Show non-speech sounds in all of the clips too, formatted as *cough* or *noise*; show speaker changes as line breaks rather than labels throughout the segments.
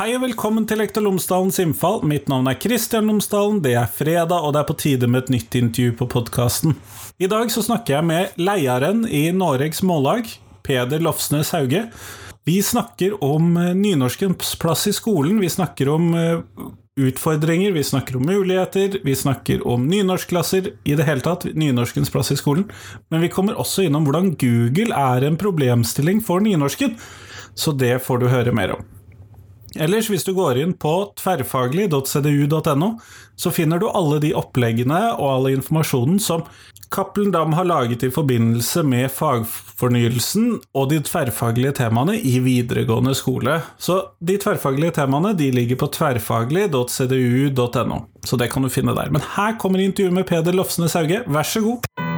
Hei og velkommen til Lektor Lomsdalens innfall. Mitt navn er Kristian Lomsdalen. Det er fredag, og det er på tide med et nytt intervju på podkasten. I dag så snakker jeg med lederen i Noregs Mållag, Peder Lofsnes Hauge. Vi snakker om eh, nynorskens plass i skolen. Vi snakker om eh, utfordringer, vi snakker om muligheter, vi snakker om nynorskklasser, i det hele tatt nynorskens plass i skolen. Men vi kommer også innom hvordan Google er en problemstilling for nynorsken. Så det får du høre mer om. Ellers, hvis du går inn på tverrfaglig.cdu.no, så finner du alle de oppleggene og all informasjonen som Cappelen Dam har laget i forbindelse med fagfornyelsen og de tverrfaglige temaene i videregående skole. Så de tverrfaglige temaene de ligger på tverrfaglig.cdu.no, så det kan du finne der. Men her kommer intervjuet med Peder Lofsnes Hauge, vær så god.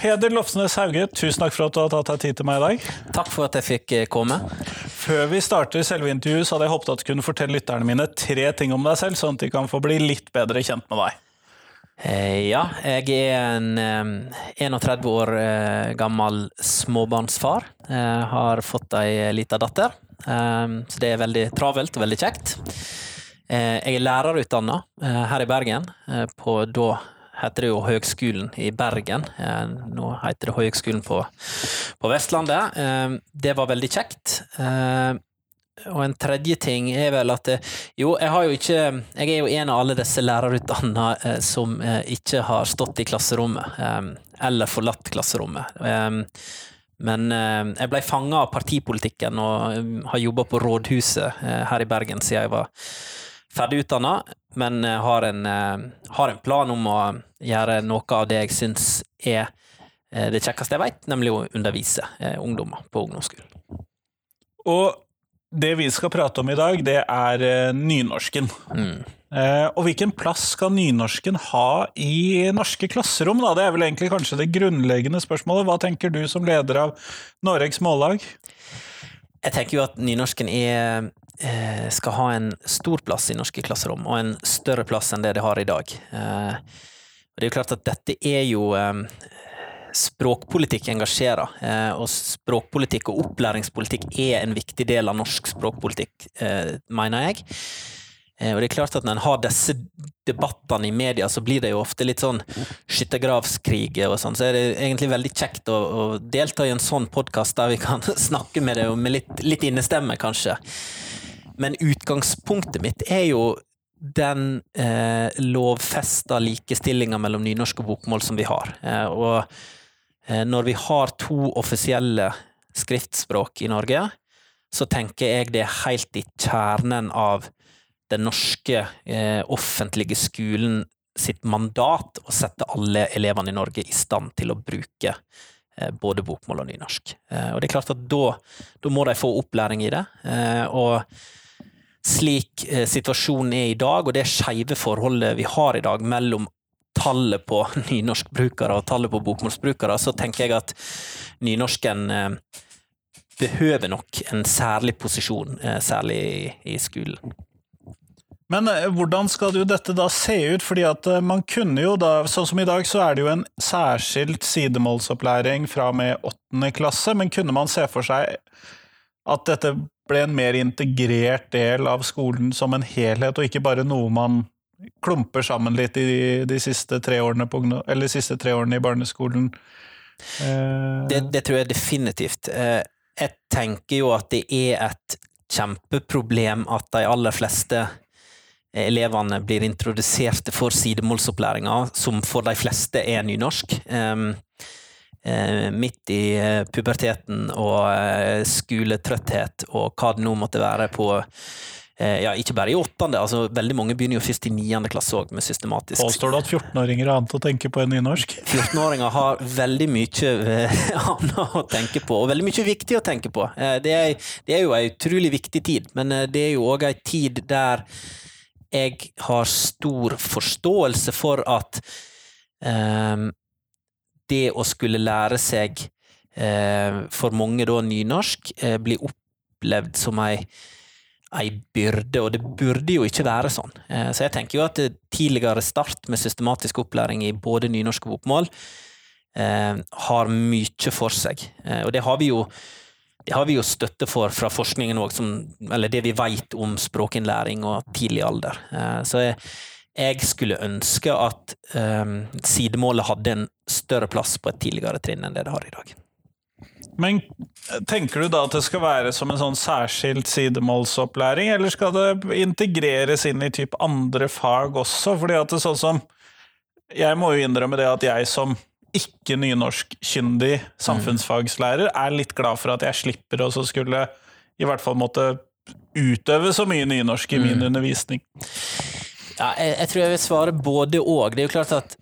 Peder Lofsnes Hauge, tusen takk for at du har tatt deg tid til meg i dag.
Takk for at jeg fikk eh, komme.
Før vi starter selve intervjuet, så hadde jeg håpet at du kunne fortelle lytterne mine tre ting om deg selv, sånn at de kan få bli litt bedre kjent med deg.
Eh, ja, jeg er en eh, 31 år eh, gammel småbarnsfar. Jeg har fått ei lita datter, så det er veldig travelt og veldig kjekt. Jeg er lærerutdanna her i Bergen, på da heter det jo Høgskolen i Bergen. Eh, nå heter det Høgskolen på, på Vestlandet. Eh, det var veldig kjekt. Eh, og en tredje ting er vel at jo, jeg har jo ikke Jeg er jo en av alle disse lærerutdanna som ikke har stått i klasserommet, eller forlatt klasserommet. Men jeg ble fanga av partipolitikken og har jobba på rådhuset her i Bergen siden jeg var ferdig utdanna, men har en, har en plan om å gjøre noe av det jeg syns er eh, det kjekkeste jeg vet, nemlig å undervise eh, ungdommer på ungdomsskolen.
Og det vi skal prate om i dag, det er eh, nynorsken. Mm. og hvilken plass skal nynorsken ha i norske klasserom? Da? Det er vel egentlig kanskje det grunnleggende spørsmålet. Hva tenker du som leder av Noregs Mållag?
Jeg tenker jo at nynorsken er, skal ha en stor plass i norske klasserom, og en større plass enn det det har i dag. Det er jo klart at dette er jo eh, Språkpolitikk engasjerer, eh, og språkpolitikk og opplæringspolitikk er en viktig del av norsk språkpolitikk, eh, mener jeg. Og det er klart at Når en har disse debattene i media, så blir det jo ofte litt sånn skyttergravskrig og sånn. Så er det egentlig veldig kjekt å, å delta i en sånn podkast der vi kan *laughs* snakke med det med litt, litt innestemme, kanskje. Men utgangspunktet mitt er jo den eh, lovfesta likestillinga mellom nynorsk og bokmål som vi har. Eh, og eh, når vi har to offisielle skriftspråk i Norge, så tenker jeg det er helt i kjernen av den norske eh, offentlige skolen sitt mandat å sette alle elevene i Norge i stand til å bruke eh, både bokmål og nynorsk. Eh, og det er klart at da, da må de få opplæring i det. og slik eh, situasjonen er i dag, og det skeive forholdet vi har i dag mellom tallet på *laughs* nynorskbrukere og tallet på bokmålsbrukere, så tenker jeg at nynorsken eh, behøver nok en særlig posisjon, eh, særlig i, i skolen.
Men hvordan skal jo dette da se ut? Fordi at man kunne jo da, sånn som i dag, så er det jo en særskilt sidemålsopplæring fra og med åttende klasse, men kunne man se for seg at dette ble en mer integrert del av skolen som en helhet, og ikke bare noe man klumper sammen litt i de siste tre på, de siste tre årene i barneskolen.
Eh. Det, det, tror jeg definitivt. Eh, jeg tenker jo at det er et kjempeproblem at de aller fleste elevene blir introduserte for sidemålsopplæringa, som for de fleste er nynorsk. Um, Eh, midt i eh, puberteten og eh, skoletrøtthet og hva det nå måtte være på ja, ikke bare i åttende, altså veldig mange begynner jo først i niende klasse òg med systematisk
Påstår du at 14-åringer har annet å tenke på enn nynorsk? *laughs*
14-åringer har veldig mye *laughs* annet å tenke på, og veldig mye viktig å tenke på. Det er, det er jo en utrolig viktig tid, men det er jo òg en tid der jeg har stor forståelse for at um, det å skulle lære seg, eh, for mange da nynorsk, eh, blir opplevd som ei ei byrde, og det burde jo ikke være sånn. Eh, så jeg tenker jo at tidligere start med systematisk opplæring i både nynorsk og bokmål eh, har mye for seg. Eh, og det har vi jo det har vi jo støtte for fra forskningen òg, eller det vi vet om språkinnlæring og tidlig alder. Så jeg, jeg skulle ønske at um, sidemålet hadde en større plass på et tidligere trinn enn det det har i dag.
Men tenker du da at det skal være som en sånn særskilt sidemålsopplæring, eller skal det integreres inn i typ andre fag også? Fordi at det er sånn som Jeg må jo innrømme det at jeg som ikke nynorskkyndig samfunnsfagslærer er litt glad for at jeg slipper å skulle i hvert fall måtte utøve så mye nynorsk i min mm. undervisning.
Ja, jeg, jeg, tror jeg vil svare både og. Det er jo klart at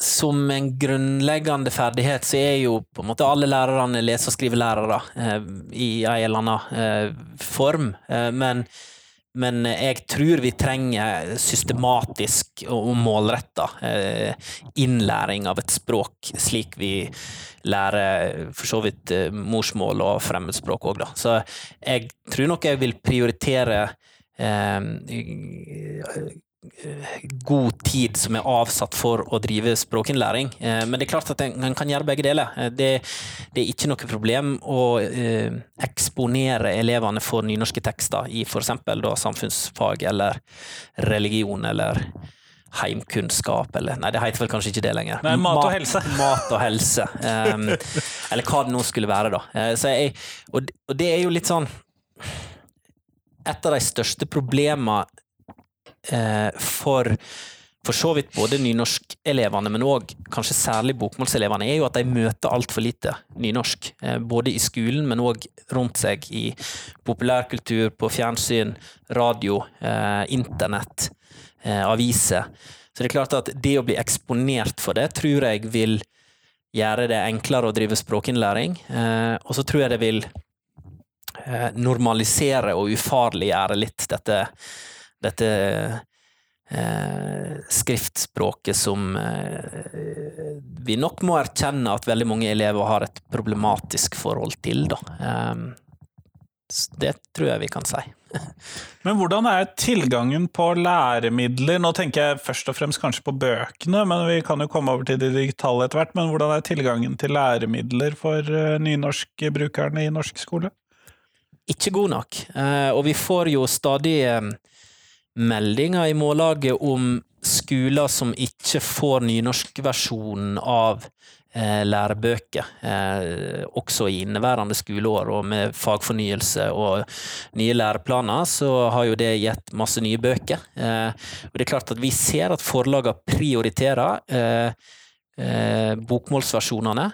som en grunnleggende ferdighet så er jo på en måte alle lærerne lese- og skrivelærere eh, i en eller annen eh, form. Eh, men, men, jeg tror vi trenger systematisk og målretta eh, innlæring av et språk, slik vi lærer for så vidt eh, morsmål og fremmedspråk òg, da. Så jeg tror nok jeg vil prioritere eh, god tid som er avsatt for å drive språkinnlæring. Eh, men det er klart at en kan gjøre begge deler. Eh, det, det, er ikke noe problem å eh, eksponere elevene for nynorske tekster i f.eks. samfunnsfag eller religion eller heimkunnskap, eller Nei, det heter vel kanskje ikke det lenger.
Nei, mat og helse. *laughs*
Mat og helse. Um, eller hva det nå skulle være, da. Jeg, og, og det er jo litt sånn Et av de største problemene Eh, for for så vidt både nynorskelevene, men òg kanskje særlig bokmålselevene, er jo at de møter altfor lite nynorsk. Eh, både i skolen, men òg rundt seg i populærkultur, på fjernsyn, radio, eh, internett, aviser. Så det er klart at det å bli eksponert for det, tror jeg vil gjøre det enklere å drive språkinnlæring. Og så tror jeg det vil normalisere og ufarliggjøre litt dette dette eh, skriftspråket som eh, vi nok må erkjenne at veldig mange elever har et problematisk forhold til, da. Eh, det tror jeg vi kan si. *laughs*
men hvordan er tilgangen på læremidler? Nå tenker jeg først og fremst kanskje på bøkene, men vi kan jo komme over til det digitale etter hvert. Men hvordan er tilgangen til læremidler for nynorskbrukerne i norsk skole?
Ikke god nok, uh, og vi får jo stadig uh, meldinger i Mållaget om skoler som ikke får nynorskversjonen av eh, lærebøker, eh, også i inneværende skoleår. Og med fagfornyelse og nye læreplaner, så har jo det gitt masse nye bøker. Eh, og det er klart at vi ser at forlagene prioriterer eh, eh, bokmålsversjonene.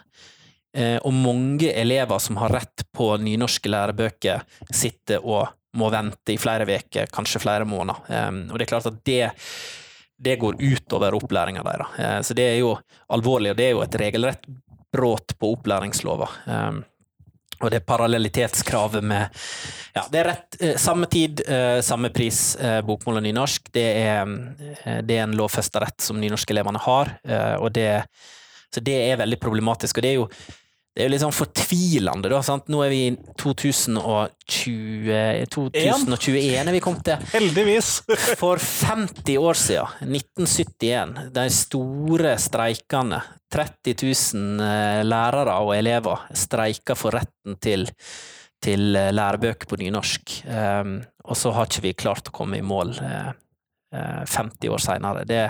Eh, og mange elever som har rett på nynorske lærebøker, sitter og må vente i flere uker, kanskje flere måneder. Og det er klart at det, det går utover opplæringa deres. Uh, så det er jo alvorlig, og det er jo et regelrett brudd på opplæringslova. Og det parallellitetskravet med Ja, det er rett eh, samme tid, eh, samme pris, eh, bokmål og nynorsk. Det er, eh, det er en lovfesta rett som nynorskelevene har, eh, og det Så det er veldig problematisk. Og det er jo det er jo litt sånn fortvilende, da. Sant? Nå er vi i 2020, 2021 er vi kommet til.
Heldigvis! *laughs*
For 50 år siden, 1971, de store streikene. 30 000 eh, lærere og elever streika for retten til, til eh, lærebøker på nynorsk. Um, og så har ikke vi klart å komme i mål uh, uh, 50 år seinere. Det,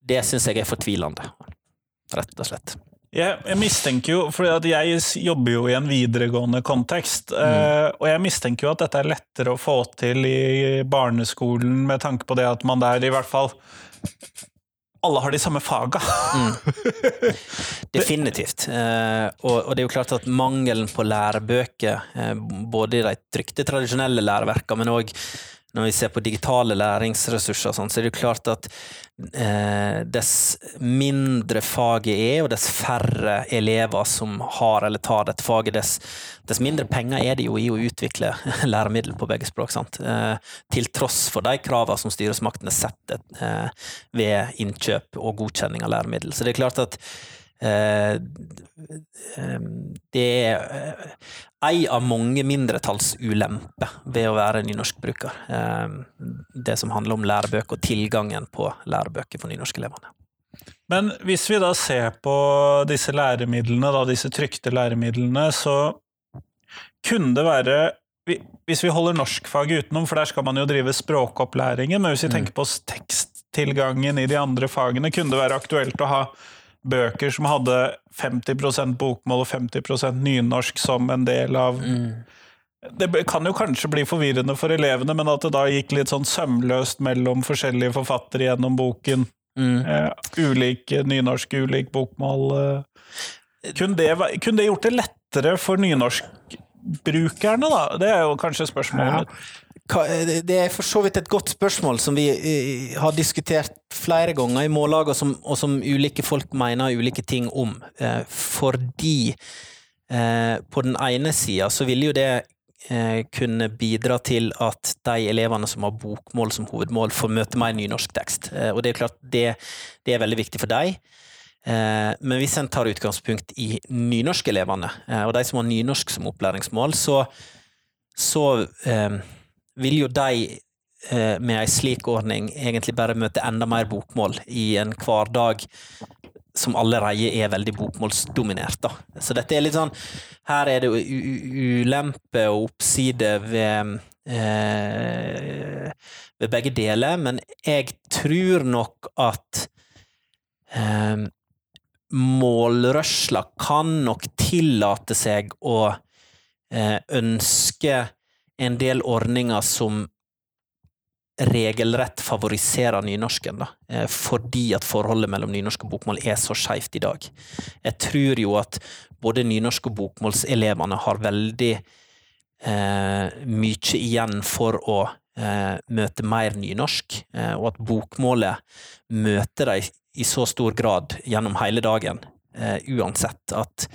det syns jeg er fortvilende, rett og slett.
Jeg, jeg, mistenker jo, for jeg jobber jo i en videregående kontekst, mm. uh, og jeg mistenker jo at dette er lettere å få til i barneskolen, med tanke på det at man der i hvert fall alle har de samme faga. mm. *laughs*
Definitivt. Uh, og, og, det er jo klart at mangelen på lærebøker, uh, både i de trykte, tradisjonelle læreverkene, men òg når vi ser på digitale læringsressurser, sånn, så er det jo klart at eh, dess mindre faget er, og dess færre elever som har eller tar dette faget, dess, dess mindre penger er det jo i å utvikle *laughs* læremiddel på begge språk. Eh, til tross for de kravene som styresmaktene setter eh, ved innkjøp og godkjenning av læremiddel. Så det er klart at det er ei av mange mindretallsulemper ved å være nynorskbruker. Det som handler om lærebøker og tilgangen på lærebøker for nynorskelevene.
Men hvis vi da ser på disse læremidlene, da, disse trykte læremidlene, så kunne det være Hvis vi holder norskfaget utenom, for der skal man jo drive språkopplæringen, men hvis vi mm. tenker på teksttilgangen i de andre fagene, kunne det være aktuelt å ha bøker som hadde 50% bokmål og 50% nynorsk som en del av mm. Det kan jo kanskje bli forvirrende for elevene, men at det da gikk litt sånn sømløst mellom forskjellige forfattere gjennom boken. Mm. Eh, ulik nynorsk, ulik bokmål. Eh. Kunne, det, kunne, det, gjort det lettere for nynorskbrukerne, da? Det er jo kanskje spørsmålet. Ja.
Det er for så vidt et godt spørsmål som vi eh, har diskutert flere ganger i Mållaget, og og som ulike folk mener ulike ting om. Eh, fordi eh, på den ene sida så ville jo det kunne bidra til at de elevene som har bokmål som hovedmål, får møte mer nynorsk tekst. Og det er klart, det, det er veldig viktig for dem. Men hvis en tar utgangspunkt i nynorskelevene, og de som har nynorsk som opplæringsmål, så, så vil jo de eh, med ei slik ordning egentlig bare møte enda mer bokmål i en hverdag som allerede er veldig bokmålsdominert. Da. Så dette er litt sånn Her er det ulempe og oppside ved, eh, ved begge deler, men jeg tror nok at eh, målrørsla kan nok tillate seg å eh, ønske en del ordninger som regelrett favoriserer nynorsken, da, eh, fordi at forholdet mellom nynorsk og bokmål er så skeivt i dag. Jeg tror jo at både nynorsk- og bokmålselevene har veldig eh, mye igjen for å eh, møte mer nynorsk, eh, og at bokmålet møter dem i så stor grad gjennom hele dagen, eh, uansett. At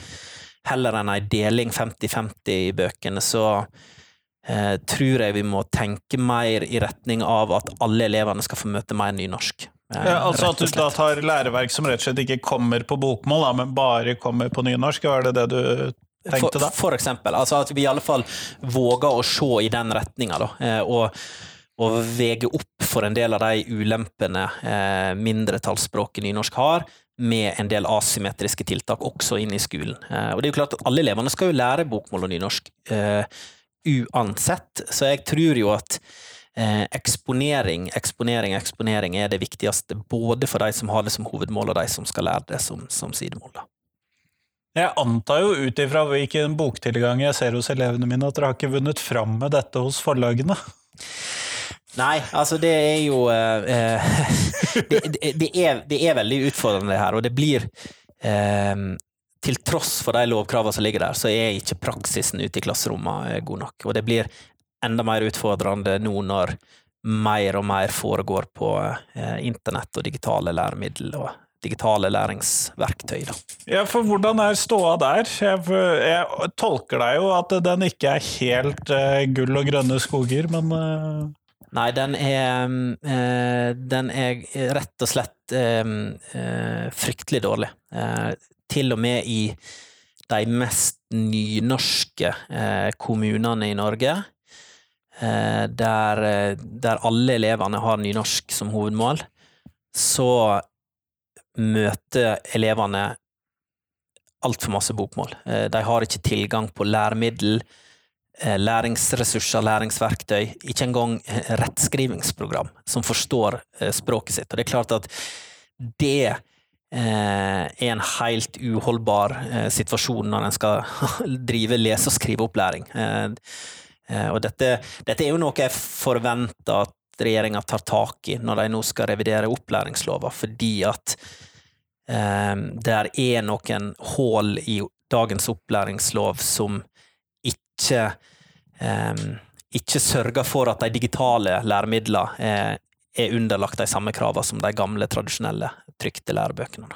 heller enn ei deling 50-50 i bøkene, så eh, tror jeg vi må tenke mer i retning av at alle elevene skal få møte mer nynorsk.
Eh, ja, altså At du da tar læreverk som rett og slett ikke kommer på bokmål, da, men bare kommer på nynorsk? Var det det du tenkte da?
For, for eksempel. Altså at vi i alle fall våger å se i den retninga, da. Eh, og, og vege opp for en del av de ulempene eh, mindretallsspråket nynorsk har, med en del asymmetriske tiltak også inn i skolen. Eh, og det er jo klart at Alle elevene skal jo lære bokmål og nynorsk. Eh, uansett. Så jeg tror jo at eh, eksponering, eksponering, eksponering er det viktigste, både for de som har det som hovedmål, og de som skal lære det som, som sidemål. Da.
Jeg antar jo ut ifra hvilken boktilgang jeg ser hos elevene mine, at dere har ikke vunnet fram med dette hos forlagene?
Nei, altså det er jo eh, eh *laughs* det, det, det, er, det, er, veldig utfordrende her, og det blir eh, til tross for de lovkravene som ligger der, så er ikke praksisen ute i klasserommene eh, god nok. Og det blir enda mer utfordrende nå når mer og mer foregår på eh, internett og digitale læremidler og digitale læringsverktøy. Da.
Ja, for hvordan er ståa der? Jeg, jeg, tolker deg jo at den ikke er helt uh, gull og grønne skoger, men uh...
Nei, den er, uh, den er rett og slett fryktelig dårlig til og med i de mest nynorske eh, kommunene i Norge, eh, der, der, alle elevene har nynorsk som hovedmål, så møter elevene altfor masse bokmål. Eh, de har ikke tilgang på læremiddel, eh, læringsressurser, læringsverktøy, ikke engang eh, rettskrivingsprogram som forstår eh, språket sitt. Og det er klart at det er eh, en helt uholdbar eh, situasjon når en skal *laughs* drive lese- og skriveopplæring. Eh, og dette, dette, er jo noe jeg forventer at regjeringa tar tak i når de nå skal revidere opplæringslova, fordi at det er noen hull i dagens opplæringslov som ikke ikke sørger for at de digitale læremidlene er underlagt de samme kravene som de gamle, tradisjonelle trykte lærebøkene.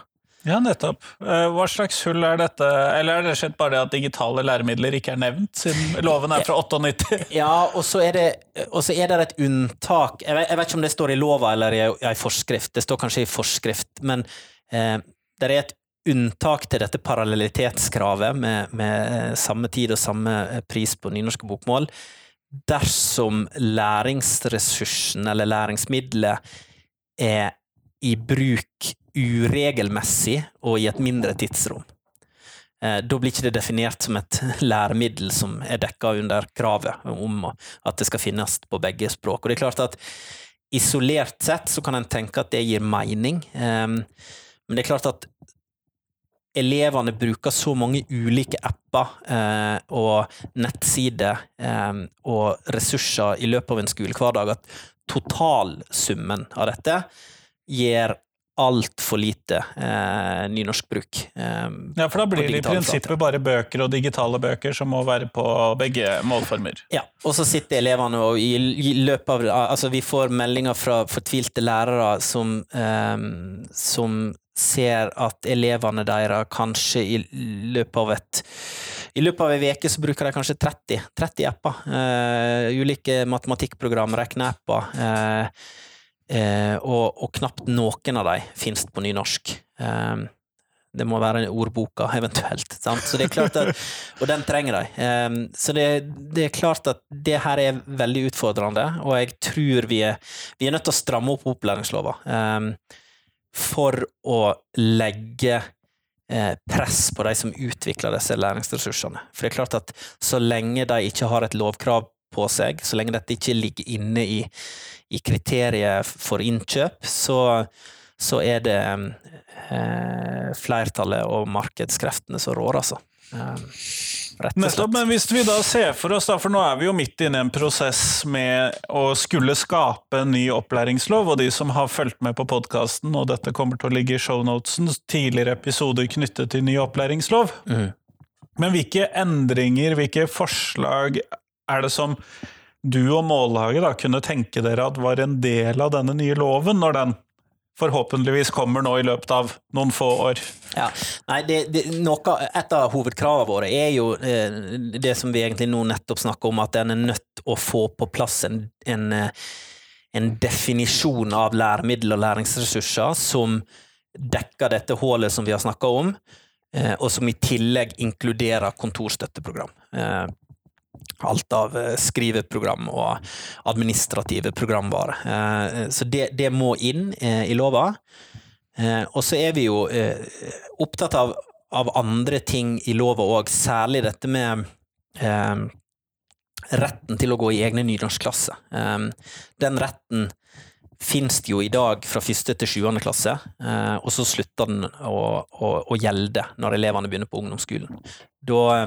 Ja, nettopp. Eh, hva slags hull er dette, eller er det skjedd bare det at digitale læremidler ikke er nevnt, siden loven er fra 98? *laughs*
Ja, og så er det, er det et unntak. Jeg vet, jeg vet, ikke om det står i lova eller i ei forskrift, det står kanskje i forskrift, men eh, det er et unntak til dette parallellitetskravet med, med samme tid og samme pris på nynorske bokmål dersom læringsressursen eller læringsmiddelet er i bruk uregelmessig og i et mindre tidsrom. Eh, da blir ikke det definert som et *laughs* læremiddel som er dekka under kravet om at det skal finnes på begge språk. Og det er klart at Isolert sett så kan en tenke at det gir mening, ehm, men det er klart at elevene bruker så mange ulike apper eh, og nettsider eh, og ressurser i løpet av en skolehverdag at totalsummen av dette gir altfor lite eh, nynorskbruk. Eh,
ja, for da blir det i prinsippet bare bøker og digitale bøker som må være på begge målformer.
Ja, og så sitter elevene og i, i løpet av Altså, vi får meldinger fra fortvilte lærere som, eh, som ser at elevene deres kanskje i løpet av et i løpet av ei uke så bruker de kanskje 30, 30 apper. Uh, ulike matematikkprogram, regneapper. Uh, uh, og, og, knapt noen av dem finnes på nynorsk. Uh, det må være ordboka, eventuelt. Sant? Så det er klart at, og den trenger de. Um, så det, det, er klart at det her er veldig utfordrende, og jeg tror vi er, vi er nødt til å stramme opp opplæringslova eh, for å legge eh, press på de som utvikler disse læringsressursene. For det er klart at så lenge de ikke har et lovkrav på seg, så lenge dette ikke ligger inne i, i kriteriet for innkjøp, så, så er det eh, flertallet og markedskreftene som rår, altså. Eh,
Nettopp, men hvis vi da ser for oss, da, for nå er vi jo midt inne i en prosess med å skulle skape en ny opplæringslov, og de som har fulgt med på podkasten, og dette kommer til å ligge i shownotesen, tidligere episoder knyttet til ny opplæringslov. Mm. Men hvilke endringer, hvilke forslag er det som du og Mållaget da kunne tenke dere at var en del av denne nye loven, når den forhåpentligvis kommer nå i løpet av noen få år?
Ja, nei, det, det, noe, Et av hovedkravene våre er jo eh, det som vi egentlig nå nettopp snakker om, at en er nødt å få på plass en, en, eh, en definisjon av læremiddel og læringsressurser som dekker dette hullet som vi har snakka om, eh, og som i tillegg inkluderer kontorstøtteprogram. Eh, alt av eh, skriveprogram og administrative programvare. Eh, så det, det må inn eh, i lova. Og så er vi jo opptatt av, av andre ting i lova òg, særlig dette med retten til å gå i egne nynorskklasser. Den retten finnes det jo i dag fra første til sjuende klasse, og så slutter den å, å, å gjelde når elevene begynner på ungdomsskolen. Da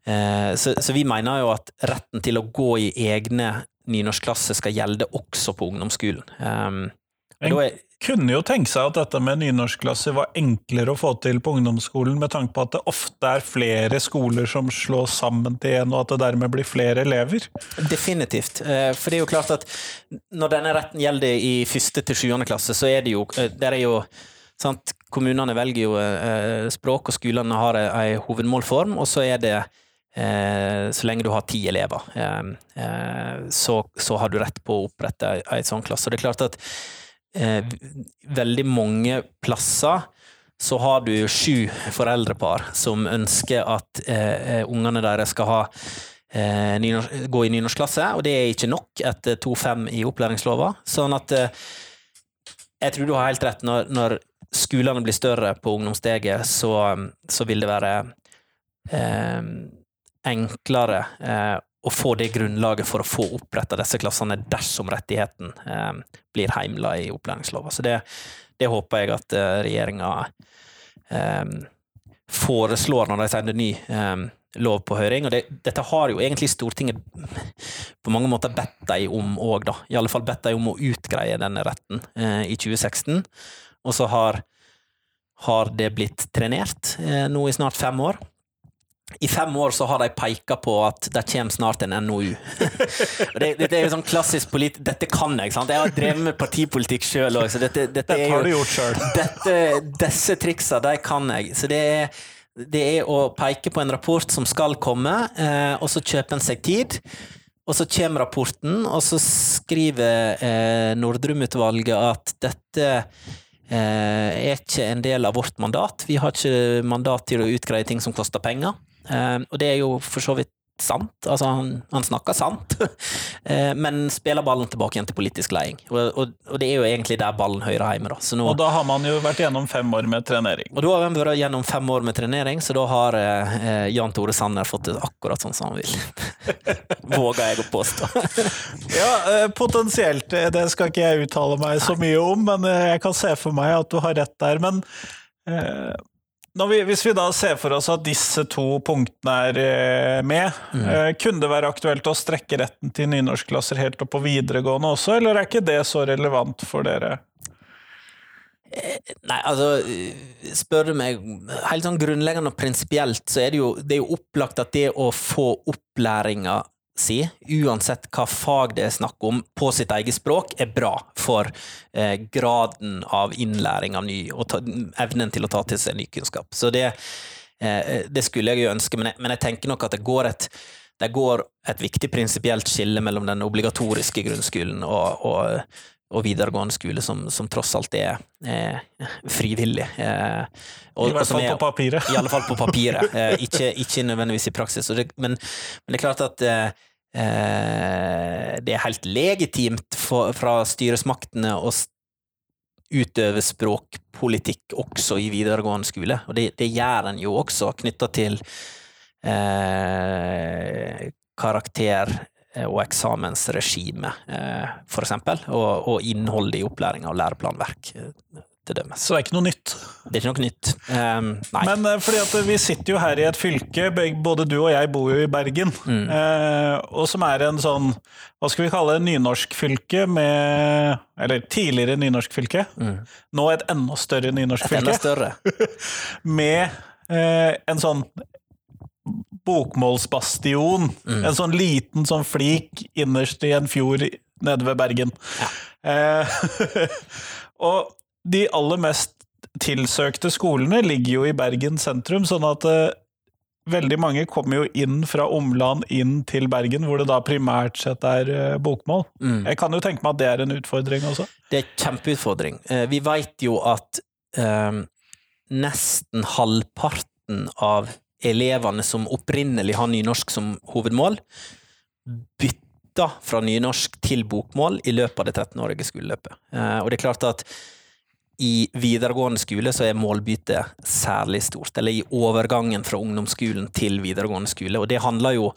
så, så, vi mener jo at retten til å gå i egne nynorskklasser skal gjelde også på ungdomsskolen. Um,
en er, kunne jo tenke seg at dette med nynorskklasser var enklere å få til på ungdomsskolen, med tanke på at det ofte er flere skoler som slås sammen til én, og at det dermed blir flere elever?
Definitivt. Eh, for det er jo klart at når denne retten gjelder i første til sjuende klasse, så er det jo, eh, der er jo sant, Kommunene velger jo språk, og skolene har ei hovedmålform, og så er det Eh, så lenge du har ti elever, eh, eh, så, så, har du rett på å opprette ei sånn klasse. Og det er klart at veldig mange plasser så har du sju foreldrepar som ønsker at eh, ungene deres skal ha eh, gå i nynorskklasse, og det er ikke nok etter 2-5 i opplæringslova. Sånn at eh, jeg tror du har helt rett. Når, når skolene blir større på ungdomssteget, så, så vil det være enklere eh, å få det grunnlaget for å få oppretta disse klassene dersom rettigheten eh, blir heimla i opplæringslova. Så det, det, håper jeg at eh, regjeringa eh, foreslår når de sender ny eh, lov på høring. Og det, dette har jo egentlig Stortinget på mange måter bedt dem om òg, da. I alle fall bedt dem om å utgreie denne retten eh, i 2016. Og så har, har det blitt trenert nå i snart fem år i fem år så har de peka på at det kommer snart en NOU. *laughs* det, det, er jo sånn klassisk polit... Dette kan jeg, sant? Jeg har drevet med partipolitikk sjøl òg, så dette, dette,
dette, har du gjort. *laughs*
Dette, disse triksa, de kan jeg. Så det er, det er, å peke på en rapport som skal komme, eh, og så kjøper en seg tid. Og så kommer rapporten, og så skriver eh, Nordrum-utvalget at dette er ikke en del av vårt mandat. Vi har ikke mandat til å utgreie ting som koster penger. Og det er jo for så vidt sant. Altså, han, han snakker sant, *laughs* eh, men spiller ballen tilbake igjen til politisk leding. Og, og, og, det er jo egentlig der ballen hører hjemme. Da.
Nå, og da har man jo vært gjennom fem år med trenering.
Og da har man vært gjennom fem år med trenering, så da har eh, Jan Tore Sanner fått det akkurat sånn som han vil. *laughs* Våger jeg å påstå. *laughs*
ja, eh, potensielt. Eh, det skal ikke jeg uttale meg så mye om, men jeg kan se for meg at du har rett der. Men eh, vi, hvis vi da ser for oss at disse to punktene er eh, med, mm. eh, kunne det være aktuelt å strekke retten til nynorskklasser helt opp på videregående også, eller er ikke det så relevant for dere?
Eh, nei, altså Spør du meg helt sånn grunnleggende og prinsipielt, så er det jo, det er jo opplagt at det å få opplæringa si, uansett hva fag det er snakk om, på sitt eget språk, er bra for eh, graden av innlæring av ny, og ta, evnen til å ta til seg ny kunnskap. Så det, eh, det skulle jeg jo ønske, men jeg, men jeg, tenker nok at det går et, det går et viktig prinsipielt skille mellom den obligatoriske grunnskolen og, og, og videregående skole, som, som, tross alt er, eh, frivillig. Eh,
og, I hvert fall er, på papiret.
I alle fall på papiret, *laughs* eh, ikke, ikke, nødvendigvis i praksis. Det, men, men, det er klart at eh, Eh, det er helt legitimt for, fra styresmaktene å utøve språkpolitikk også i videregående skole, og det, det gjør en jo også knytta til eh, karakter og eksamensregime, eh, eksempel, og, og innholdet i opplæringa og læreplanverk til dømes.
Så det er ikke noe nytt?
Det er ikke noe nytt. Um, nei.
Men fordi at vi sitter jo her i et fylke, både du og jeg bor jo i Bergen, mm. og som er en sånn, hva skal vi kalle det, nynorskfylke med Eller tidligere nynorskfylke. Mm. Nå et enda større nynorskfylke.
Enda større. *laughs*
med en sånn bokmålsbastion. Mm. En sånn liten sånn flik innerst i en fjord nede ved Bergen. Ja. *laughs* og de aller mest tilsøkte skolene ligger jo i Bergen sentrum, sånn at eh, veldig mange kommer jo inn fra omland inn til Bergen, hvor det da primært sett er uh, bokmål. Mm. Jeg kan jo tenke meg at det er en utfordring også?
Det er en kjempeutfordring. Uh, vi veit jo at nesten halvparten av elevene som opprinnelig har nynorsk som hovedmål, bytta fra nynorsk til bokmål i løpet av det 13-årige skoleløpet. og det er klart at i videregående skole så er målbyttet særlig stort, eller i overgangen fra ungdomsskolen til videregående skole. Og det handler jo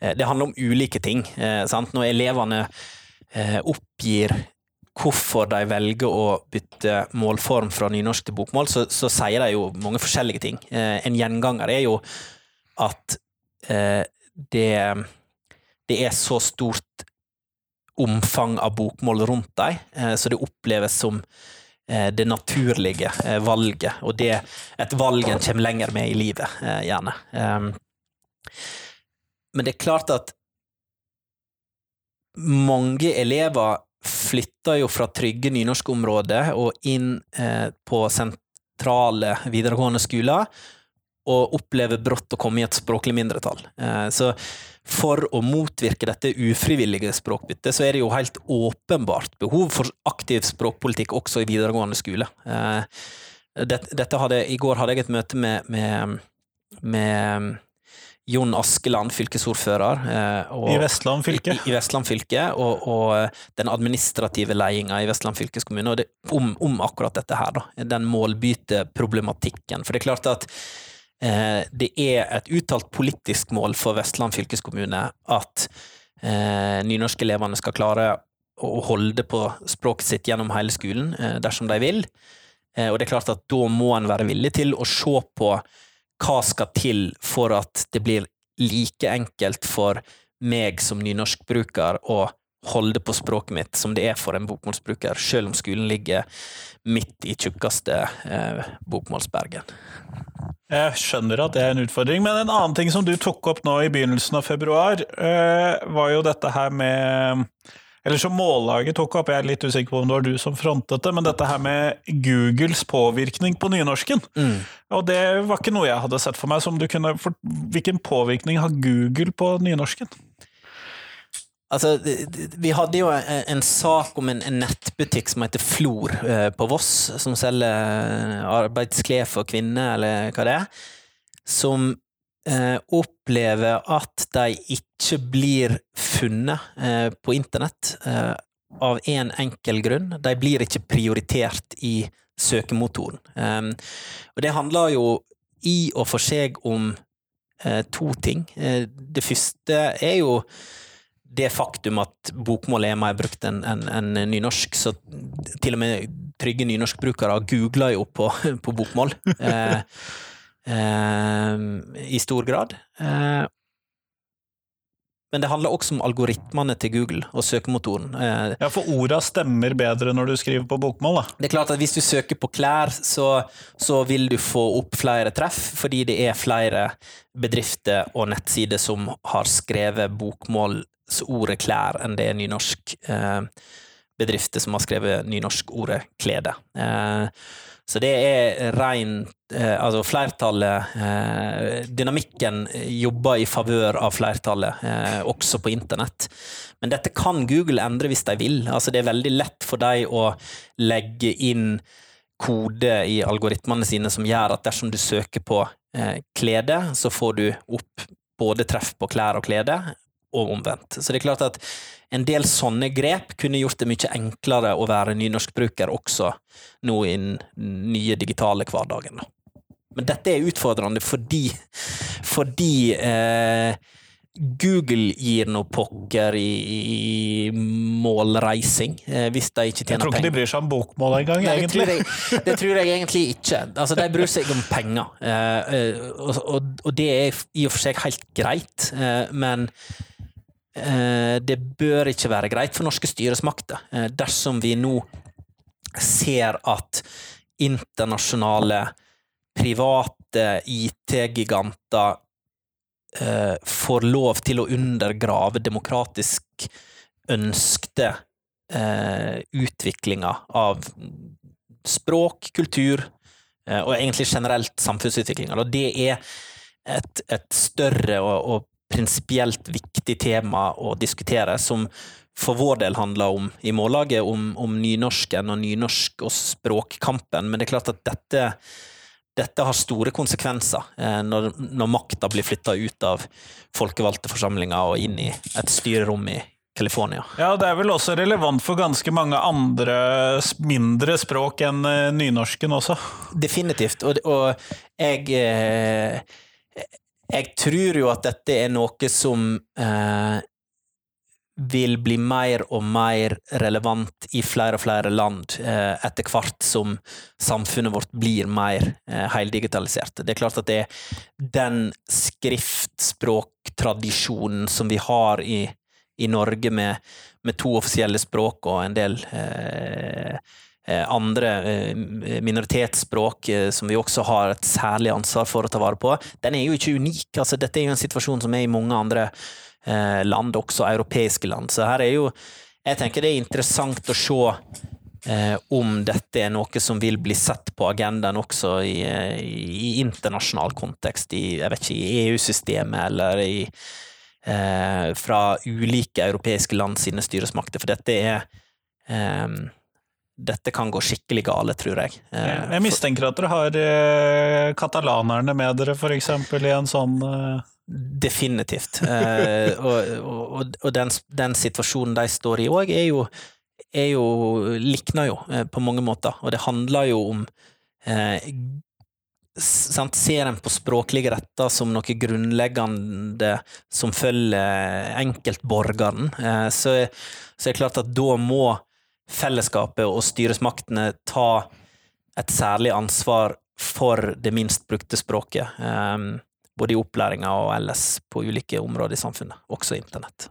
eh, det handler om ulike ting. Sant? Når elevene eh, oppgir hvorfor de velger å bytte målform fra nynorsk til bokmål, så, så sier de jo mange forskjellige ting. En gjenganger er jo at det, det er så stort omfang av bokmål rundt dem, så det oppleves som Eh, det naturlige eh, valget, og det et valg en kommer lenger med i livet, eh, gjerne. Ehm, men det er klart at mange elever flytter jo fra trygge nynorskområder og inn på sentrale videregående skoler, og opplever brått å komme i et språklig mindretall. Så for å motvirke dette ufrivillige språkbyttet, så er det jo helt åpenbart behov for aktiv språkpolitikk også i videregående skole. Eh, dette hadde, I går hadde jeg et møte med, med, med Jon Askeland, fylkesordfører.
Eh, og, I Vestland fylke?
I, i Vestland fylke, og, og, den administrative ledelsen i Vestland fylkeskommune om, om, akkurat dette her, da. Den målbyteproblematikken. For det er klart at Eh, det er et uttalt politisk mål for Vestland fylkeskommune at eh, nynorskelevene skal klare å holde på språket sitt gjennom hele skolen, eh, dersom de vil. Og det er klart at da må en være villig til å se på hva skal til for at det blir like enkelt for meg som nynorskbruker å holde på språket mitt som det er for en bokmålsbruker, selv om skolen ligger midt i tjukkeste eh, bokmålsbergen.
Jeg skjønner at det er en utfordring, men en annen ting som du tok opp nå i begynnelsen av februar, uh, var jo dette her med Eller som Mållaget tok opp, jeg er litt usikker på om det var du som frontet det, men dette her med Googles påvirkning på nynorsken. Mm. Og det var ikke noe jeg hadde sett for meg. som du kunne, for, Hvilken påvirkning har Google på nynorsken?
Altså, vi hadde jo en, sak om en, en nettbutikk som heter Flor eh, på Voss, som selger arbeidsklær for kvinner, eller hva det er, som eh, opplever at de ikke blir funnet eh, på internett eh, av en enkel grunn. De blir ikke prioritert i søkemotoren. Um, og det handler jo i og for seg om eh, to ting. Eh, det første er jo det faktum at bokmål er mer brukt enn en, en nynorsk, så til og med trygge nynorskbrukere googler jo på, *laughs* på bokmål. Eh, I stor grad. Eh, men det handler også om algoritmene til Google og søkemotoren. Eh,
Ja, for orda stemmer bedre når du skriver på bokmål, da.
det er klart at hvis du søker på klær, så, så vil du få opp flere treff, fordi det er flere bedrifter og nettsider som har skrevet bokmålsordet klær enn det er nynorsk eh, bedrifter som har skrevet nynorskordet klede. Så det er rein eh, Altså flertallet eh, Dynamikken jobber i favør av flertallet, eh, også på internett. Men dette kan Google endre hvis de vil. Altså det er veldig lett for dem å legge inn kode i algoritmene sine som gjør at dersom du søker på klede, så får du opp både treff på klær og klede, og omvendt. Så det er klart at en del sånne grep kunne gjort det mye enklere å være nynorskbruker også nå i den nye digitale hverdagen. Men dette er utfordrende fordi, fordi eh, Google gir noe pokker i, i målreising, eh, hvis de ikke tjener penger.
Jeg tror ikke
penger.
de bryr seg om bokmål engang,
egentlig. det, tror jeg, det tror jeg egentlig ikke. Altså, de bryr seg om penger, eh, eh, og, og, og det er i og for seg helt greit, eh, men det bør ikke være greit for norske styresmakter eh, dersom vi nå ser at internasjonale, private IT-giganter eh, får lov til å undergrave demokratisk ønskte utviklinger av språk, kultur, eh, og egentlig generelt samfunnsutviklinga. Det er et, et større og, og prinsipielt viktig tema å diskutere, som for vår del handler om i Mållaget om, om nynorsken og nynorsk og språkkampen, men det er klart at dette dette har store konsekvenser eh, når, når makta blir flytta ut av folkevalgte forsamlinger og inn i et styrerom i California.
Ja, det er vel også relevant for ganske mange andre mindre språk enn eh, nynorsken også.
Definitivt. Og, og jeg eh, Jeg tror jo at dette er noe som eh, vil bli mer og mer relevant i flere og flere land eh, etter hvert som samfunnet vårt blir mer eh, heldigitalisert. Det er klart at det er den skriftspråktradisjonen som vi har i, i Norge med, med to offisielle språk og en del eh, andre eh, minoritetsspråk eh, som vi også har et særlig ansvar for å ta vare på, den er jo ikke unik. Altså, dette er jo en situasjon som er i mange andre eh, land, også europeiske land. Så her er jo Jeg tenker det er interessant å se eh, om dette er noe som vil bli sett på agendaen også i, eh, i internasjonal kontekst, i, jeg vet ikke, i EU-systemet eller i eh, fra ulike europeiske land sine styresmakter, for dette er eh, dette kan gå skikkelig gale, tror jeg. Eh,
Jeg mistenker at dere har eh, katalanerne med dere, for eksempel, i en sånn eh,
Definitivt. Eh, *laughs* og og, og den, den situasjonen de står i òg, er jo, er jo likner jo på mange måter, og det handler jo om eh, sant, Ser en på språklige retter som noe grunnleggende som følger enkeltborgeren, eh, så, så er det klart at da må fellesskapet og styresmaktene ta et særlig ansvar for det minst brukte språket. eh, både i opplæringa og ellers på ulike områder i samfunnet, også internett.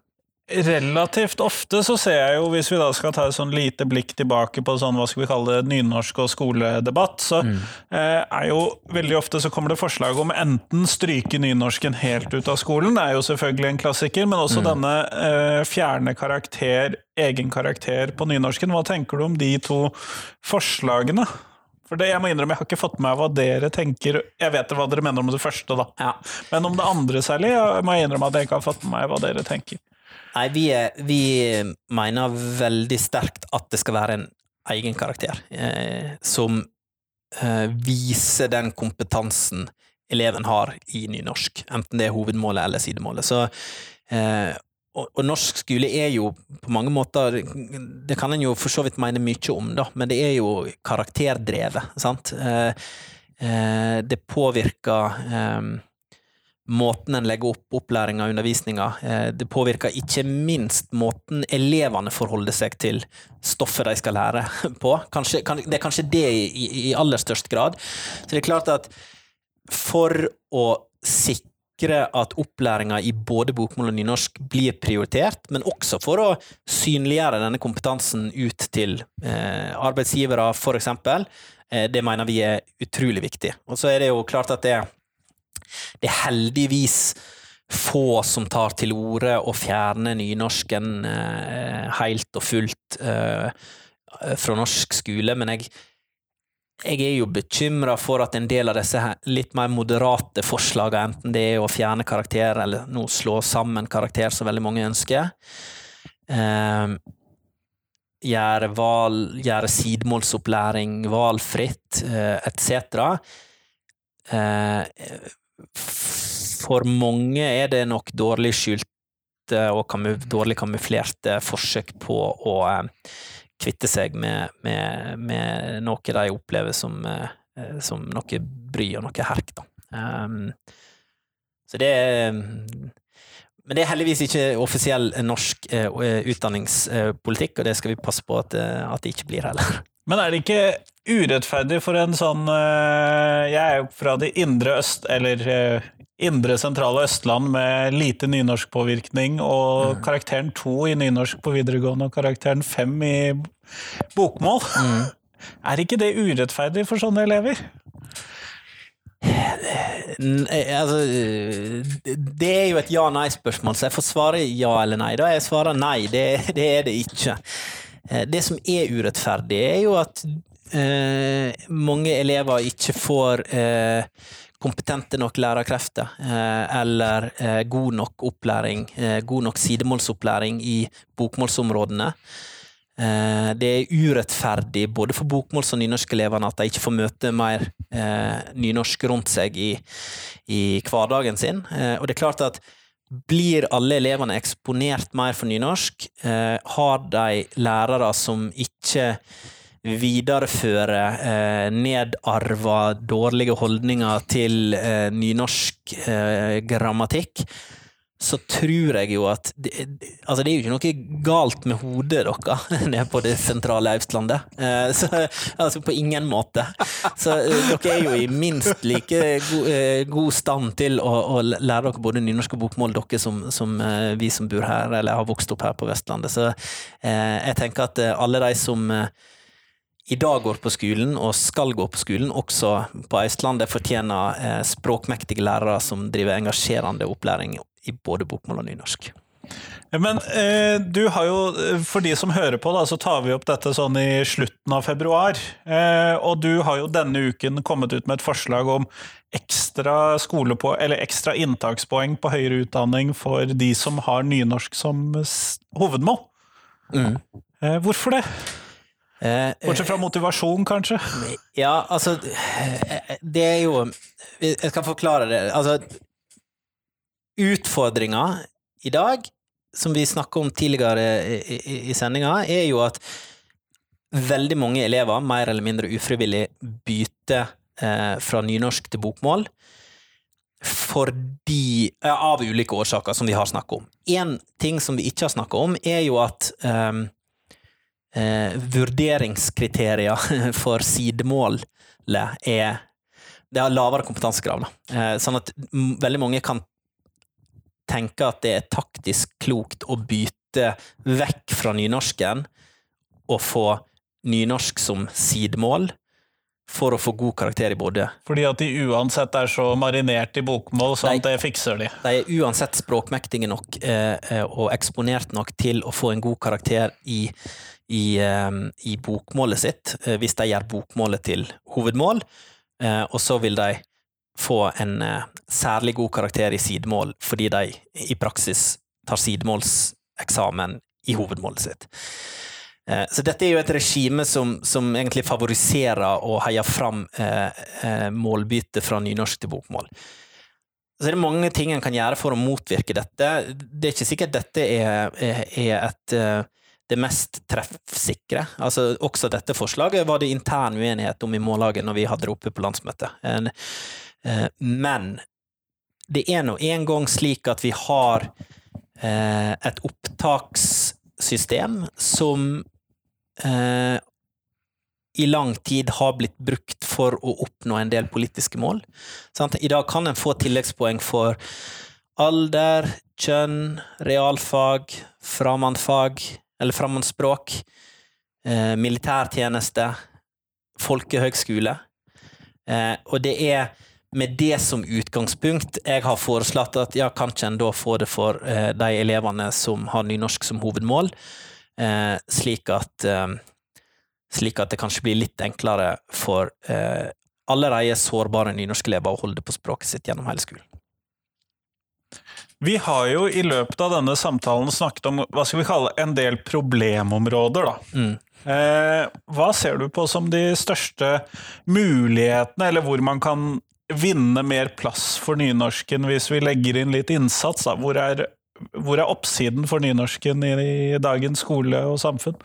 Relativt ofte så ser jeg jo, hvis vi da skal ta et sånn lite blikk tilbake på sånn, hva skal vi kalle det, nynorsk og skoledebatt, så eh, er jo veldig ofte så kommer det forslag om enten stryke nynorsken helt ut av skolen, det er jo selvfølgelig en klassiker, men også denne eh, fjerne karakter, egen karakter på nynorsken. Hva tenker du om de to forslagene? For det, jeg må innrømme, jeg har ikke fått med meg hva dere tenker. Jeg vet hva dere mener om det første, da.
Ja.
Men om det andre særlig, jeg må jeg innrømme at jeg ikke har fått med meg hva dere tenker.
Nei, vi, vi mener veldig sterkt at det skal være en egen karakter eh, som eh, viser den kompetansen eleven har i nynorsk, enten det er hovedmålet eller sidemålet. Så, eh, og, og, norsk skole er jo på mange måter Det kan en jo for så vidt mene mye om, da, men det er jo karakterdrevet, sant. Eh, eh, det påvirker eh, måten en legger opp opplæringa og undervisninga. Eh, det påvirker ikke minst måten elevene forholder seg til stoffet de skal lære *laughs* på. Kanskje, kan, det er kanskje det i, i aller størst grad. Så det er klart at for å sikre at opplæringa i både bokmål og nynorsk blir prioritert, men også for å synliggjøre denne kompetansen ut til eh, arbeidsgivere, eksempel. Eh, det mener vi er utrolig viktig. Og så er det jo klart at det, det er heldigvis få som tar til orde og fjerner nynorsken eh, helt og fullt eh, fra norsk skole, men jeg jeg er jo bekymra for at en del av disse litt mer moderate forslagene, enten det er å fjerne karakter eller nå slå sammen karakter, som veldig mange ønsker, eh, gjøre val, gjøre sidemålsopplæring valfritt, eh, etc. Eh, for mange er det nok dårlig skjulte og kamu, dårlig kamuflerte forsøk på å eh, kvitte seg med, med, med, noe de opplever som, eh, som noe bry og noe herk. Da. Um, så det Men det er heldigvis ikke offisiell norsk uh, utdanningspolitikk, og det skal vi passe på at, at, det ikke blir heller.
Men er det ikke urettferdig for en sånn uh, Jeg er jo fra det indre øst, eller uh, indre sentrale Østland med lite nynorskpåvirkning, og mm. karakteren to i nynorsk på videregående og karakteren fem i bokmål. Mm. *laughs* Er ikke det urettferdig for sånne elever?
Altså, det er jo et ja-nei-spørsmål, så jeg får svare ja eller nei. Da jeg svarer nei, det, det, er det ikke. Eh, det som er urettferdig, er jo at eh, mange elever ikke får eh, kompetente nok lærerkrefter, eh, eller eh, god nok opplæring, eh, god nok sidemålsopplæring i bokmålsområdene. Det er urettferdig både for bokmåls- og nynorskelevene at de ikke får møte mer nynorsk rundt seg i, i hverdagen sin. Og det er klart at blir alle elevene eksponert mer for nynorsk, har de lærere som ikke videreføre eh, nedarva dårlige holdninger til eh, nynorsk eh, grammatikk, så tror jeg jo at det, Altså, det er jo ikke noe galt med hodet deres *laughs* nede på det sentrale Østlandet. Eh, så, altså, på ingen måte. Så eh, dere er jo i minst like god, eh, god stand til å, å, lære dere både nynorsk og bokmål, dere som, som, vi som bor her, eller har vokst opp her på Vestlandet. Så jeg tenker at alle de som i dag går på skolen, og skal gå på skolen, også på Østlandet, fortjener eh, språkmektige lærere som driver engasjerende opplæring i både bokmål og nynorsk.
Men eh, du har jo, for de som hører på, da, så tar vi opp dette sånn i slutten av februar. Eh, og du har jo denne uken kommet ut med et forslag om ekstra, på, ekstra inntakspoeng på høyere utdanning for de som har nynorsk som hovedmål. Mm. Eh, hvorfor det? Eh, Bortsett fra motivasjon, kanskje?
Ja, altså Det er jo Jeg skal forklare det. Altså Utfordringa i dag, som vi snakka om tidligere i, i, i sendinga, er jo at veldig mange elever, mer eller mindre ufrivillig, bytter eh, fra nynorsk til bokmål fordi Av ulike årsaker, som vi har snakka om. Én ting som vi ikke har snakka om, er jo at um, eh, vurderingskriterier *laughs* for sidemålet er Det har lavere kompetansekrav. Eh, sånn at veldig mange kan tenke at det er taktisk klokt å bytte vekk fra nynorsken og få nynorsk som sidemål for å få god karakter i både.
Fordi at de uansett er så marinert i bokmål, så de, det fikser de.
De er uansett språkmektige nok eh, eh, og eksponert nok til å få en god karakter i i, ehm, i bokmålet sitt, eh, hvis de gjør bokmålet til hovedmål, eh, og så vil de få en eh, særlig god karakter i sidemål fordi de i praksis tar sidemålseksamen i hovedmålet sitt. Eh, så dette er jo et regime som, som egentlig favoriserer og heier fram eh, eh, målbytte fra nynorsk til bokmål. Så er det mange ting en kan gjøre for å motvirke dette. Det er ikke sikkert dette er, er et, det mest treffsikre. Altså, også dette forslaget var det intern uenighet om i Mållaget når vi hadde det oppe på landsmøtet. Men det er nå en gang slik at vi har et opptakssystem som eh, i lang tid har blitt brukt for å oppnå en del politiske mål. I dag kan en få tilleggspoeng for alder, kjønn, realfag, fremmedfag eller fremmedspråk, eh, militærtjeneste, folkehøgskole. Eh, og det er med det som utgangspunkt jeg har foreslått at ja, kanskje en da får det for eh, de elevene som har nynorsk som hovedmål, eh, slik, at, eh, slik at det kanskje blir litt enklere for eh, allerede sårbare nynorskelever å holde på språket sitt gjennom hele skolen.
Vi har jo i løpet av denne samtalen snakket om hva skal vi kalle en del problemområder. da. Mm. Eh, hva ser du på som de største mulighetene, eller hvor man kan vinne mer plass for nynorsken hvis vi legger inn litt innsats? Da? Hvor er hvor er oppsiden for nynorsken i, i dagens skole og samfunn?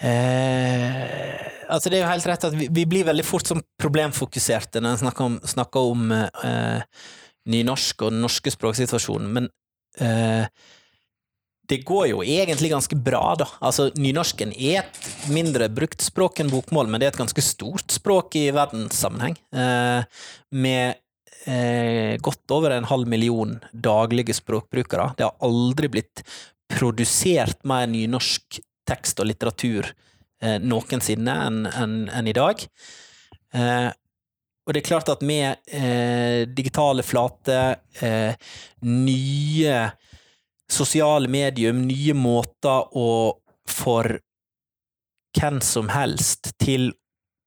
Eh, altså det er jo helt rett at vi, vi blir veldig fort som problemfokuserte når en snakker om, snakker om eh, nynorsk og den norske språksituasjonen, men eh, det går jo egentlig ganske bra, da. Altså, nynorsken er et mindre brukt språk enn bokmål, men det er et ganske stort språk i verdenssammenheng. Eh, med eh, godt over en halv million daglige språkbrukere. Det har aldri blitt produsert mer nynorsk tekst og litteratur eh, noensinne enn en, en i dag. Eh, og det er klart at med eh, digitale flater, eh, nye sosiale medium, nye måter å for hvem som helst til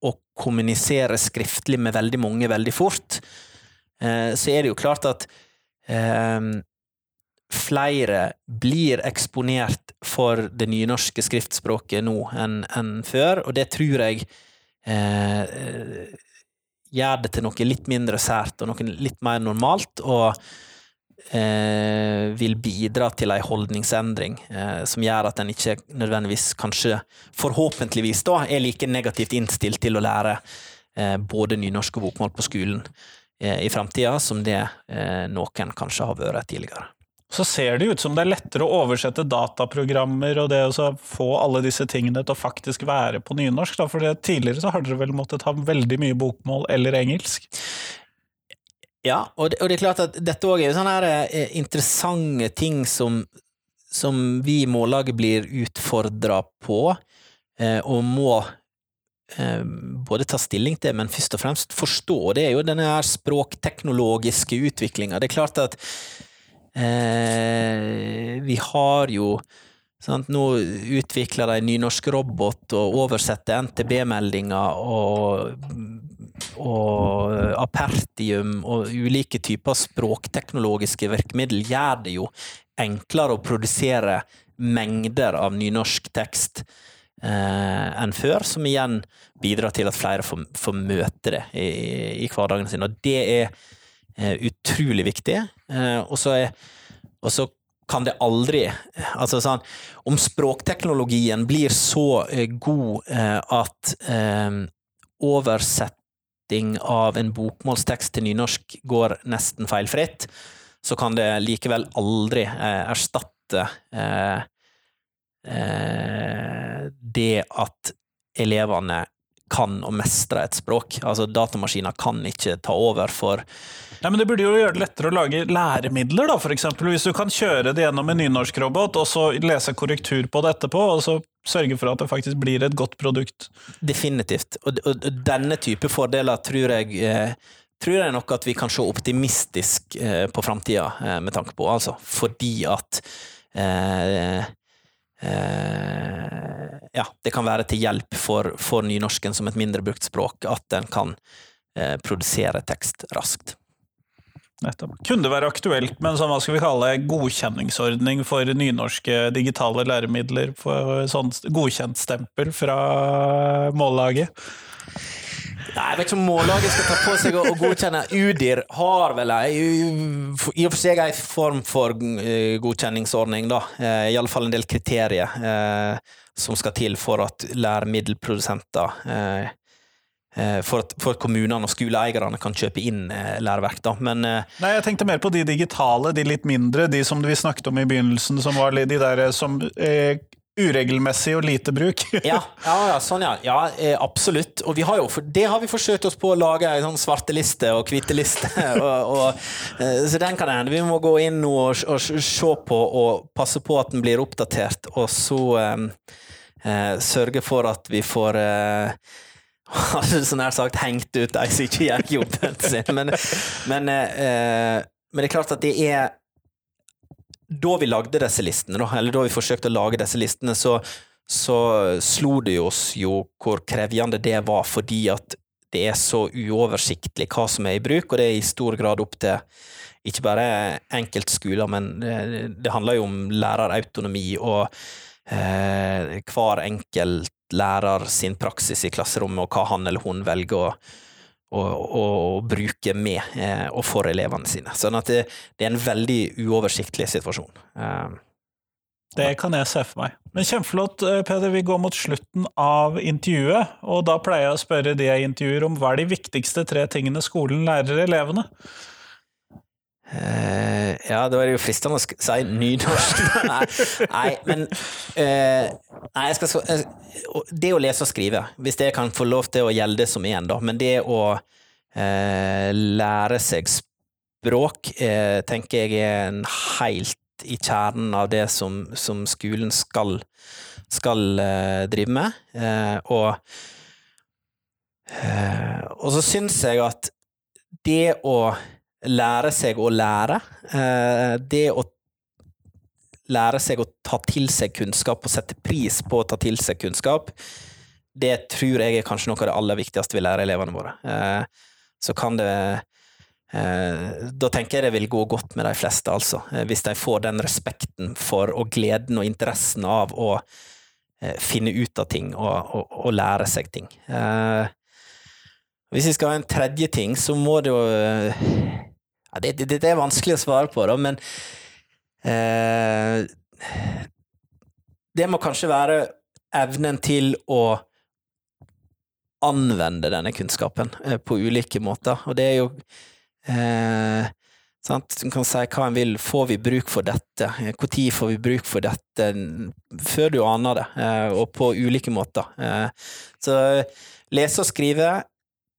å kommunisere skriftlig med veldig mange veldig fort, Eh, så er det jo klart at ehm, flere blir eksponert for det nynorske skriftspråket nå enn en før, og det tror jeg eh, gjør det til noe litt mindre sært og noe litt mer normalt, og eh, vil bidra til ei holdningsendring eh, som gjør at en ikke nødvendigvis, kanskje forhåpentligvis, da, er like negativt innstilt til å lære eh, både nynorsk og bokmål på skolen. Eh, i framtida som det eh, noen kanskje har vært tidligere.
Så ser det ut som det er lettere å oversette dataprogrammer og det å få alle disse tingene til å faktisk være på nynorsk. Da. For tidligere så har dere vel måttet ha veldig mye bokmål eller engelsk?
Ja, og det, og det er klart at dette òg er sånne her, eh, interessante ting som, som vi i Mållaget blir utfordra på, og må Eh, både ta stilling til, men først og fremst forstå. Det er jo denne her språkteknologiske utviklinga. Det er klart at eh, vi har jo sant, Nå utvikler de nynorsk robot og oversetter NTB-meldinger og, og Apertium og ulike typer språkteknologiske virkemidler gjør det jo enklere å produsere mengder av nynorsk tekst eh, enn før, som igjen bidrar til at flere får, får møte det i, i, hverdagen sin. Og det er utrolig viktig. Eh, og så kan det aldri Altså sånn Om språkteknologien blir så eh, god eh, at eh, oversetting av en bokmålstekst til nynorsk går nesten feilfritt, så kan det likevel aldri erstatte eh, Eh, det at elevene kan å mestre et språk. Altså Datamaskiner kan ikke ta over for
Nei, men Det burde jo gjøre det lettere å lage læremidler, da, eksempel. Hvis du kan kjøre det gjennom en nynorsk-robot, og så lese korrektur på det etterpå, og så sørge for at det faktisk blir et godt produkt.
Definitivt. Og, og, og denne type fordeler tror jeg eh, tror jeg nok at vi kan se optimistisk eh, på framtida eh, med tanke på, altså. Fordi at eh, ja, det kan være til hjelp for, for, nynorsken som et mindre brukt språk, at den kan eh, produsere tekst raskt.
Nettopp. Kunne det være aktuelt med en sånn, hva skal vi kalle godkjenningsordning for nynorske digitale læremidler? For sånn godkjentstempel fra mållaget?
Nei, Jeg vet ikke om mållaget skal ta på seg å godkjenne. UDIR har vel ei, i og for seg en form for eh, godkjenningsordning, da. Eh, Iallfall en del kriterier eh, som skal til for at læremiddelprodusenter for at, for at, kommunene og skoleeierne kan kjøpe inn eh, læreverk. Da. Men, eh,
Nei, jeg tenkte mer på de digitale, de litt mindre, de som vi snakket om i begynnelsen, som var de der som eh, uregelmessig og lite bruk. *laughs*
ja, ja, ja, sånn ja. Ja, eh, absolutt. Og har jo, det har vi forsøkt oss på å lage en sånn svarteliste og hviteliste. *laughs* og, og, eh, så den kan hende vi må gå inn og, og, se på og passe på at den blir oppdatert, og så eh, eh sørge for at vi får hadde *laughs* så nær sagt hengt ut de som ikke gjør jobben sin. Men, men, men det er klart at det er da vi lagde disse listene, eller da vi forsøkte å lage disse listene, så, så slo det oss jo hvor krevende det var, fordi at det er så uoversiktlig hva som er i bruk, og det er i stor grad opp til ikke bare enkeltskoler, men det handler jo om lærerautonomi og eh, hver enkelt lærer sin praksis i klasserommet, og hva han eller hun velger å å, bruke med eh, og for elevene sine. Sånn at det, det, er en veldig uoversiktlig situasjon. Eh,
det kan jeg se for meg. Men kjempeflott, eh, Peder. Vi går mot slutten av intervjuet, og da pleier jeg å spørre de jeg intervjuer om hva er de viktigste tre tingene skolen lærer elevene?
Uh, ja, det jo fristende å si nynorsk. *laughs* nei, nei, men uh, Nei, jeg skal uh, Det å lese og skrive, hvis det kan få lov til å gjelde som én, da. Men det å lære seg språk tenker jeg er en helt i kjernen av det som, som skolen skal, skal drive med. og og så syns jeg at det å lære seg å lære. Eh, det å lære seg å ta til seg kunnskap og sette pris på å ta til seg kunnskap, det tror jeg er kanskje noe av det aller viktigste vi lærer elevene våre. Eh, så kan det eh, Da tenker jeg det vil gå godt med de fleste, altså. Hvis de får den respekten for og gleden og interessen av å finne ut av ting og, og, og lære seg ting. Hvis vi skal ha en tredje ting, så må det jo ja, det, det, det, er vanskelig å svare på, da, men eh, Det må kanskje være evnen til å anvende denne kunnskapen eh, på ulike måter, og det er jo eh, sant? Du kan si hva en vil, får vi bruk for dette, når får vi bruk for dette, før du aner det, eh, og på ulike måter. Eh, så lese og skrive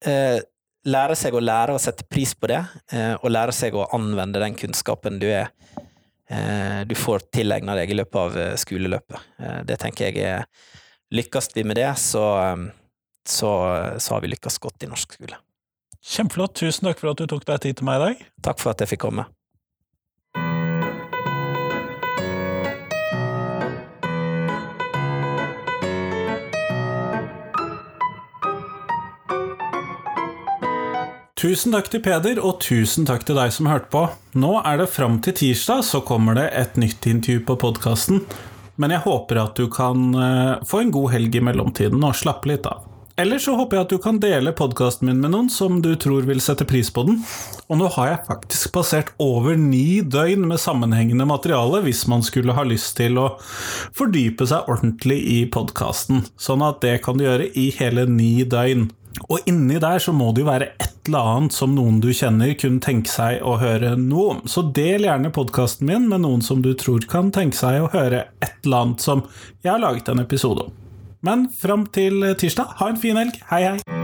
eh, lære seg å lære å sette pris på det, eh, og lære seg å anvende den kunnskapen du er eh, du får tilegna deg i løpet av eh, skoleløpet. Det tenker jeg er Lykkes vi med det, så, så, så har vi lykkes godt i norsk skole.
Kjempeflott. Tusen takk for at du tok deg tid til meg i dag.
Takk for at jeg fikk komme.
Tusen takk til Peder, og tusen takk til deg som hørte på. Nå er det fram til tirsdag, så kommer det et nytt intervju på podkasten. Men jeg håper at du kan uh, få en god helg i mellomtiden og slappe litt av. Eller så håper jeg at du kan dele podkasten min med noen som du tror vil sette pris på den. Og nå har jeg faktisk passert over ni døgn med sammenhengende materiale hvis man skulle ha lyst til å fordype seg ordentlig i podkasten. Sånn at det kan du gjøre i hele ni døgn. Og inni der så må det jo være et eller annet som noen du kjenner kunne tenke seg å høre noe om. Så del gjerne podkasten min med noen som du tror kan tenke seg å høre et eller annet som jeg har laget en episode om. Men fram til tirsdag, ha en fin helg. Hei, hei!